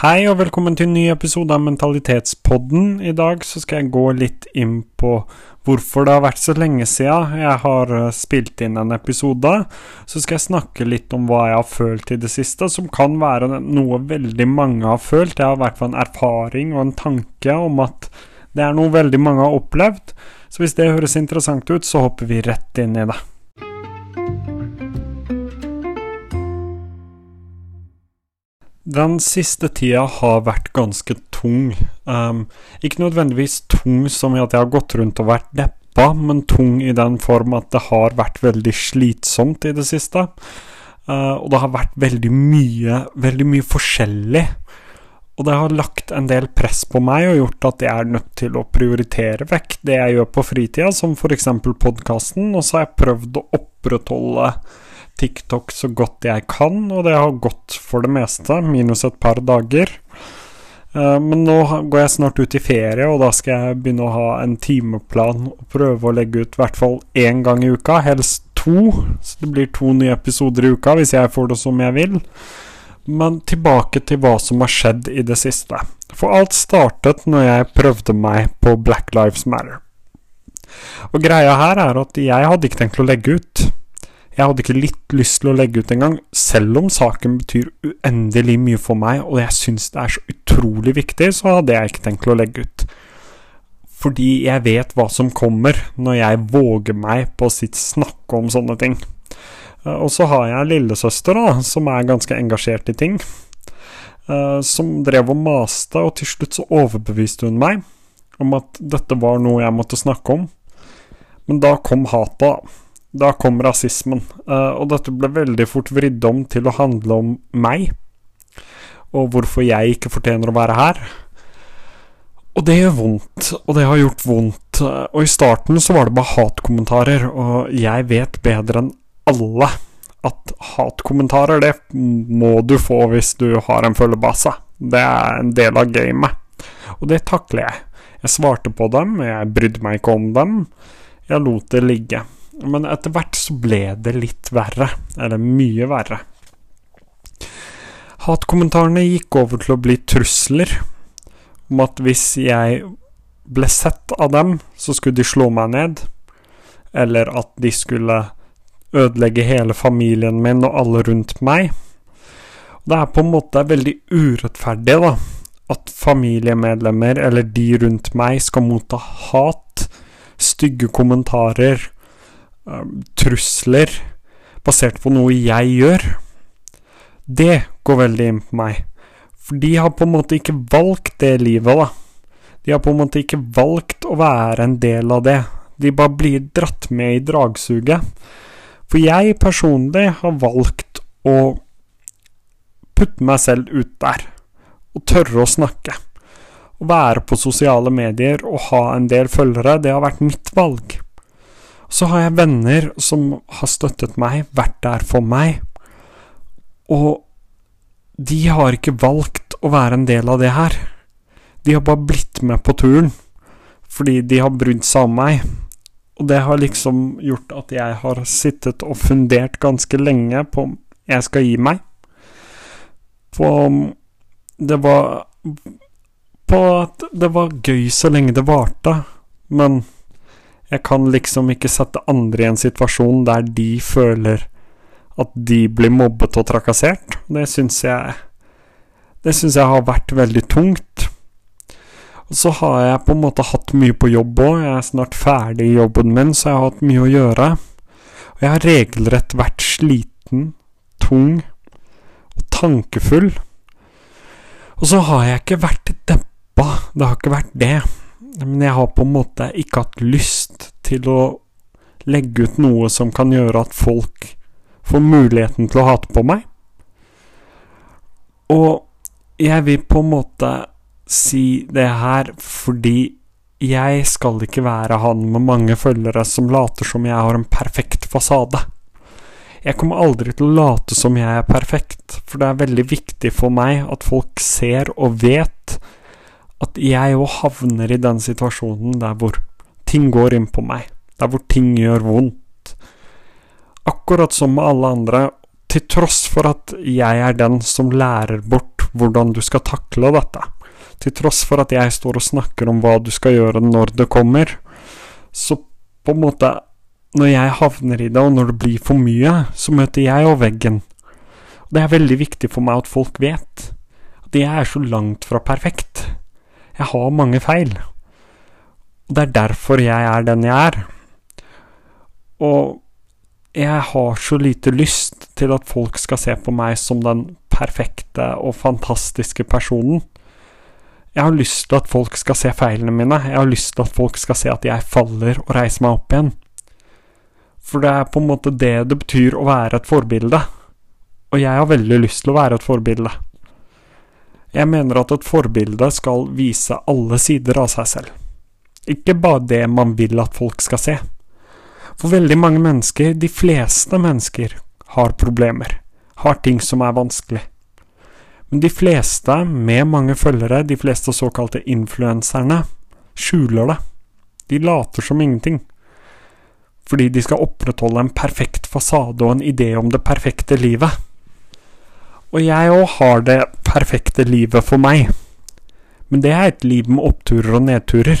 Hei og velkommen til en ny episode av Mentalitetspodden. I dag så skal jeg gå litt inn på hvorfor det har vært så lenge siden jeg har eh, spilt inn en episode. Så skal jeg snakke litt om hva jeg har følt i det siste, som kan være noe veldig mange har følt. Jeg har i hvert fall en erfaring og en tanke om at det er noe veldig mange har opplevd. Så hvis det høres interessant ut, så hopper vi rett inn i det. Den siste tida har vært ganske tung. Um, ikke nødvendigvis tung som i at jeg har gått rundt og vært deppa, men tung i den form at det har vært veldig slitsomt i det siste. Uh, og det har vært veldig mye, veldig mye forskjellig. Og det har lagt en del press på meg og gjort at jeg er nødt til å prioritere vekk det jeg gjør på fritida, som f.eks. podkasten, og så har jeg prøvd å opprettholde TikTok så godt jeg kan, og det har gått for det meste, minus et par dager. Eh, men nå går jeg snart ut i ferie, og da skal jeg begynne å ha en timeplan og prøve å legge ut i hvert fall én gang i uka, helst to. Så det blir to nye episoder i uka hvis jeg får det som jeg vil. Men tilbake til hva som har skjedd i det siste. For alt startet når jeg prøvde meg på Black Lives Matter. Og greia her er at jeg hadde ikke tenkt å legge ut. Jeg hadde ikke litt lyst til å legge ut engang, selv om saken betyr uendelig mye for meg, og jeg syns det er så utrolig viktig, så hadde jeg ikke tenkt å legge ut. Fordi jeg vet hva som kommer når jeg våger meg på å snakke om sånne ting. Eh, og så har jeg en lillesøster da, som er ganske engasjert i ting. Eh, som drev og maste, og til slutt så overbeviste hun meg om at dette var noe jeg måtte snakke om. Men da kom hatet, da. Da kom rasismen, uh, og dette ble veldig fort vridd om til å handle om meg, og hvorfor jeg ikke fortjener å være her. Og det gjør vondt, og det har gjort vondt. Og i starten så var det bare hatkommentarer, og jeg vet bedre enn alle at hatkommentarer, det må du få hvis du har en følgebase. Det er en del av gamet. Og det takler jeg. Jeg svarte på dem, jeg brydde meg ikke om dem. Jeg lot det ligge. Men etter hvert så ble det litt verre. Eller mye verre. Hatkommentarene gikk over til å bli trusler om at hvis jeg ble sett av dem, så skulle de slå meg ned. Eller at de skulle ødelegge hele familien min og alle rundt meg. Det er på en måte veldig urettferdig, da. At familiemedlemmer eller de rundt meg skal motta hat, stygge kommentarer trusler basert på noe jeg gjør, det går veldig inn på meg. For de har på en måte ikke valgt det livet, da. De har på en måte ikke valgt å være en del av det. De bare blir dratt med i dragsuget. For jeg personlig har valgt å putte meg selv ut der, og tørre å snakke. Å være på sosiale medier og ha en del følgere, det har vært mitt valg. Så har jeg venner som har støttet meg, vært der for meg, og de har ikke valgt å være en del av det her. De har bare blitt med på turen fordi de har brydd seg om meg. Og det har liksom gjort at jeg har sittet og fundert ganske lenge på om jeg skal gi meg. På det var På at det var gøy så lenge det varte, men jeg kan liksom ikke sette andre i en situasjon der de føler at de blir mobbet og trakassert. Det syns jeg Det syns jeg har vært veldig tungt. Og så har jeg på en måte hatt mye på jobb òg. Jeg er snart ferdig i jobben min, så jeg har hatt mye å gjøre. Og jeg har regelrett vært sliten, tung og tankefull. Og så har jeg ikke vært deppa. Det har ikke vært det. Men jeg har på en måte ikke hatt lyst til å legge ut noe som kan gjøre at folk får muligheten til å hate på meg. Og jeg vil på en måte si det her fordi jeg skal ikke være han med mange følgere som later som jeg har en perfekt fasade. Jeg kommer aldri til å late som jeg er perfekt, for det er veldig viktig for meg at folk ser og vet at jeg òg havner i den situasjonen der hvor ting går inn på meg, der hvor ting gjør vondt. Akkurat som med alle andre, til tross for at jeg er den som lærer bort hvordan du skal takle dette. Til tross for at jeg står og snakker om hva du skal gjøre når det kommer, så på en måte Når jeg havner i det, og når det blir for mye, så møter jeg jo veggen. Og det er veldig viktig for meg at folk vet at jeg er så langt fra perfekt. Jeg har mange feil. Det er derfor jeg er den jeg er. Og jeg har så lite lyst til at folk skal se på meg som den perfekte og fantastiske personen. Jeg har lyst til at folk skal se feilene mine. Jeg har lyst til at folk skal se at jeg faller og reiser meg opp igjen. For det er på en måte det det betyr å være et forbilde. Og jeg har veldig lyst til å være et forbilde. Jeg mener at et forbilde skal vise alle sider av seg selv. Ikke bare det man vil at folk skal se. For veldig mange mennesker, de fleste mennesker, har problemer, har ting som er vanskelig. Men de fleste med mange følgere, de fleste såkalte influenserne, skjuler det. De later som ingenting. Fordi de skal opprettholde en perfekt fasade og en idé om det perfekte livet. Og jeg òg har det perfekte livet for meg. Men det er et liv med oppturer og nedturer.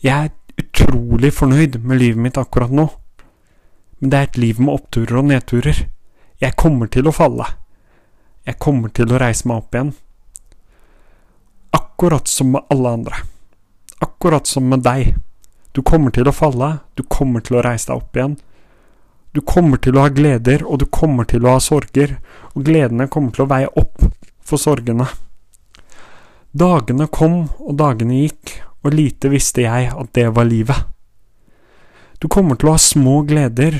Jeg er utrolig fornøyd med livet mitt akkurat nå. Men det er et liv med oppturer og nedturer. Jeg kommer til å falle. Jeg kommer til å reise meg opp igjen. Akkurat som med alle andre. Akkurat som med deg. Du kommer til å falle, du kommer til å reise deg opp igjen. Du kommer til å ha gleder, og du kommer til å ha sorger, og gledene kommer til å veie opp for sorgene. Dagene kom, og dagene gikk, og lite visste jeg at det var livet. Du kommer til å ha små gleder,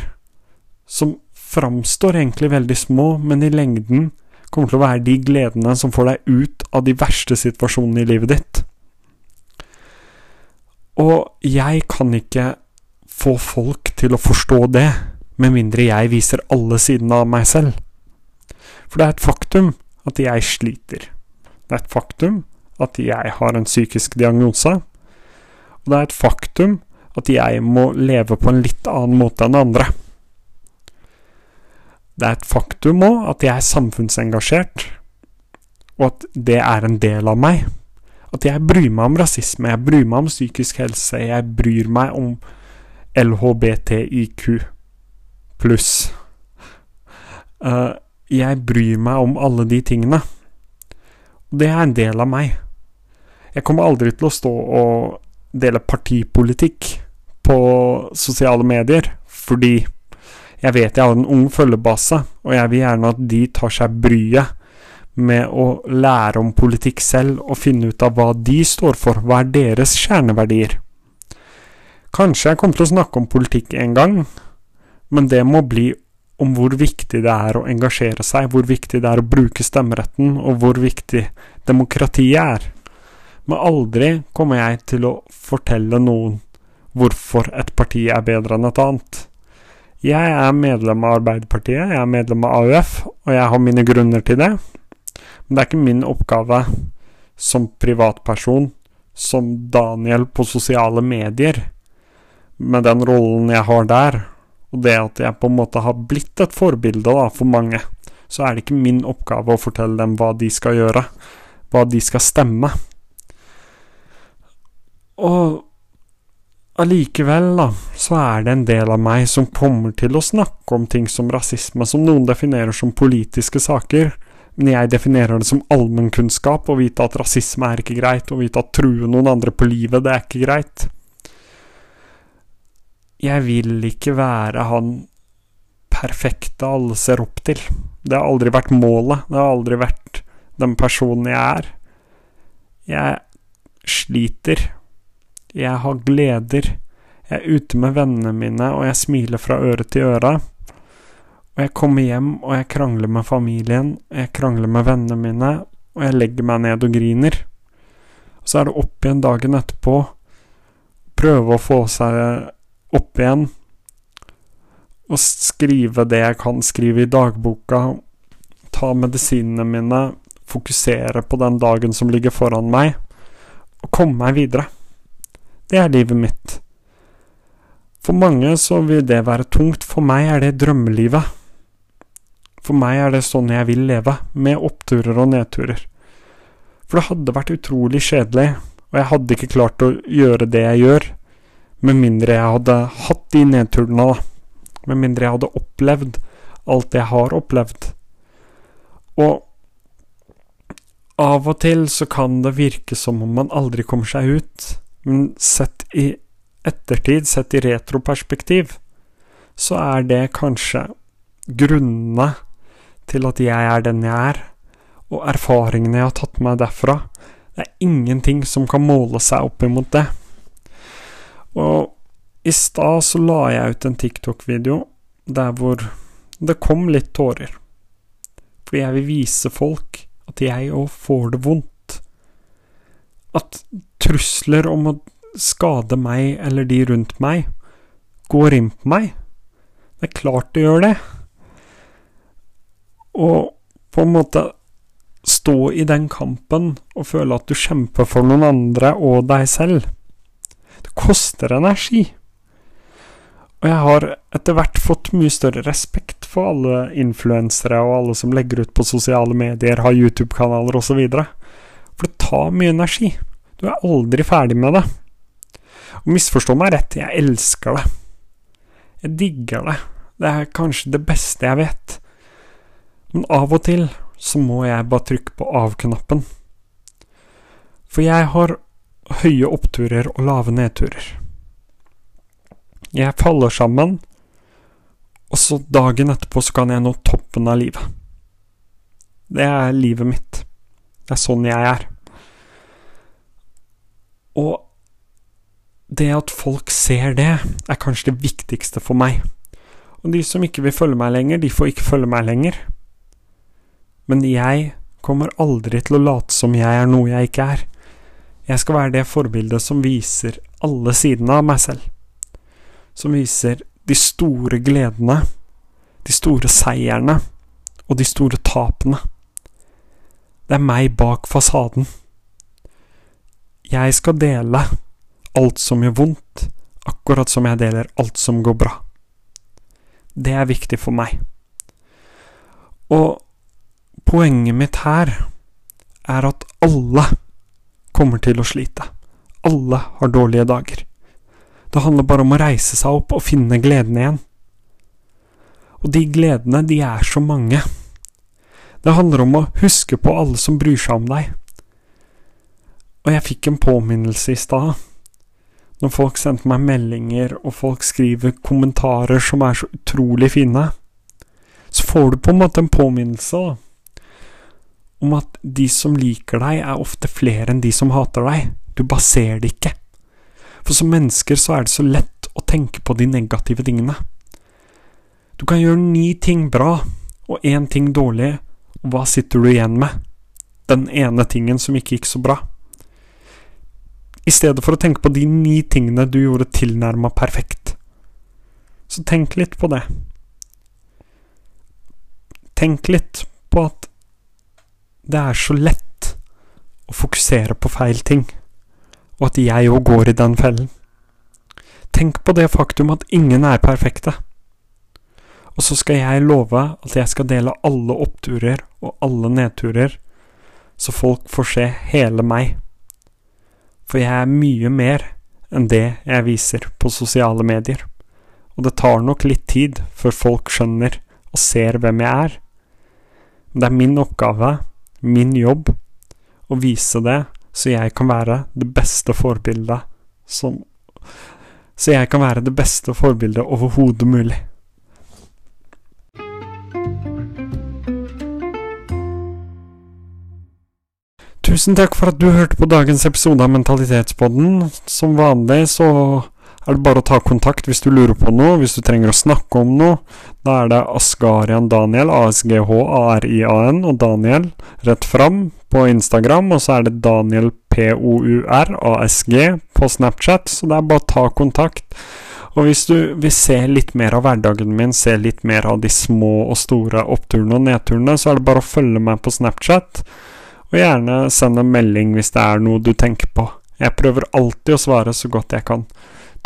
som framstår egentlig veldig små, men i lengden kommer til å være de gledene som får deg ut av de verste situasjonene i livet ditt. Og jeg kan ikke få folk til å forstå det med mindre jeg viser alle sidene av meg selv. For det er et faktum at jeg sliter. Det er et faktum at jeg har en psykisk diagnose. Og det er et faktum at jeg må leve på en litt annen måte enn andre. Det er et faktum òg at jeg er samfunnsengasjert, og at det er en del av meg. At jeg bryr meg om rasisme, jeg bryr meg om psykisk helse, jeg bryr meg om LHBTIQ pluss. Uh, jeg bryr meg om alle de tingene. Det er en del av meg. Jeg kommer aldri til å stå og dele partipolitikk på sosiale medier, fordi jeg vet jeg har en ung følgebase, og jeg vil gjerne at de tar seg bryet med å lære om politikk selv og finne ut av hva de står for, hva er deres kjerneverdier. Kanskje jeg kommer til å snakke om politikk en gang, men det må bli om hvor viktig det er å engasjere seg, hvor viktig det er å bruke stemmeretten, og hvor viktig demokratiet er. Men aldri kommer jeg til å fortelle noen hvorfor et parti er bedre enn et annet. Jeg er medlem av Arbeiderpartiet, jeg er medlem av AUF, og jeg har mine grunner til det. Men det er ikke min oppgave som privatperson, som Daniel på sosiale medier, med den rollen jeg har der, og det at jeg på en måte har blitt et forbilde da, for mange, så er det ikke min oppgave å fortelle dem hva de skal gjøre, hva de skal stemme. Og allikevel, da, så er det en del av meg som kommer til å snakke om ting som rasisme, som noen definerer som politiske saker, men jeg definerer det som allmennkunnskap, å vite at rasisme er ikke greit, å vite at true noen andre på livet, det er ikke greit. Jeg vil ikke være han perfekte alle ser opp til. Det har aldri vært målet. Det har aldri vært den personen jeg er. Jeg sliter. Jeg har gleder. Jeg er ute med vennene mine, og jeg smiler fra øre til øre. Og jeg kommer hjem, og jeg krangler med familien, jeg krangler med vennene mine, og jeg legger meg ned og griner. Og så er det opp igjen dagen etterpå, prøve å få seg opp igjen og skrive det jeg kan skrive i dagboka, ta medisinene mine, fokusere på den dagen som ligger foran meg, og komme meg videre. Det er livet mitt. For mange så vil det være tungt, for meg er det drømmelivet. For meg er det sånn jeg vil leve, med oppturer og nedturer. For det hadde vært utrolig kjedelig, og jeg hadde ikke klart å gjøre det jeg gjør, med mindre jeg hadde hatt de nedturene, da. Med mindre jeg hadde opplevd alt jeg har opplevd. Og av og til så kan det virke som om man aldri kommer seg ut, men sett i ettertid, sett i retroperspektiv, så er det kanskje grunnene til at jeg er den jeg er, og erfaringene jeg har tatt med derfra. Det er ingenting som kan måle seg opp imot det. Og i stad så la jeg ut en TikTok-video der hvor det kom litt tårer. For jeg vil vise folk at jeg òg får det vondt. At trusler om å skade meg eller de rundt meg går inn på meg. Det er klart det gjør det. Og på en måte stå i den kampen og føle at du kjemper for noen andre og deg selv. Det koster energi. Og jeg har etter hvert fått mye større respekt for alle influensere og alle som legger ut på sosiale medier, har YouTube-kanaler osv. For det tar mye energi. Du er aldri ferdig med det. Og misforstå meg rett, jeg elsker det. Jeg digger det. Det er kanskje det beste jeg vet. Men av og til så må jeg bare trykke på av-knappen. For jeg har høye oppturer og lave nedturer. Jeg faller sammen, og så dagen etterpå så kan jeg nå toppen av livet. Det er livet mitt. Det er sånn jeg er. Og det at folk ser det, er kanskje det viktigste for meg. Og de som ikke vil følge meg lenger, de får ikke følge meg lenger. Men jeg kommer aldri til å late som jeg er noe jeg ikke er. Jeg skal være det forbildet som viser alle sidene av meg selv. Som viser de store gledene, de store seierne og de store tapene. Det er meg bak fasaden. Jeg skal dele alt som gjør vondt, akkurat som jeg deler alt som går bra. Det er viktig for meg. Og Poenget mitt her er at alle kommer til å slite. Alle har dårlige dager. Det handler bare om å reise seg opp og finne gleden igjen. Og de gledene, de er så mange. Det handler om å huske på alle som bryr seg om deg. Og jeg fikk en påminnelse i stad. Når folk sendte meg meldinger, og folk skriver kommentarer som er så utrolig fine, så får du på en måte en påminnelse, da om at de som liker deg, er ofte flere enn de som hater deg. Du bare ser det ikke. For som mennesker så er det så lett å tenke på de negative tingene. Du kan gjøre ni ting bra og én ting dårlig, og hva sitter du igjen med? Den ene tingen som ikke gikk så bra. I stedet for å tenke på de ni tingene du gjorde tilnærma perfekt. Så tenk litt på det. Tenk litt på at det er så lett å fokusere på feil ting, og at jeg òg går i den fellen. Tenk på det faktum at ingen er perfekte. Og så skal jeg love at jeg skal dele alle oppturer og alle nedturer, så folk får se hele meg. For jeg er mye mer enn det jeg viser på sosiale medier. Og det tar nok litt tid før folk skjønner og ser hvem jeg er. Det er min oppgave min jobb å vise det, så jeg kan være det beste forbildet som Så jeg kan være det beste forbildet overhodet mulig. Tusen takk for at du hørte på dagens episode av Mentalitetspodden. Som vanlig så er det bare å ta kontakt hvis du lurer på noe, hvis du trenger å snakke om noe. Da er det Asgarian Daniel, A-S-G-H-A-R-I-A-N, og Daniel rett fram på Instagram. Og så er det Daniel P-O-U-R A-S-G på Snapchat, så det er bare å ta kontakt. Og hvis du vil se litt mer av hverdagen min, se litt mer av de små og store oppturene og nedturene, så er det bare å følge meg på Snapchat. Og gjerne send en melding hvis det er noe du tenker på. Jeg prøver alltid å svare så godt jeg kan.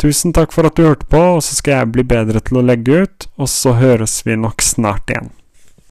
Tusen takk for at du hørte på, og så skal jeg bli bedre til å legge ut, og så høres vi nok snart igjen.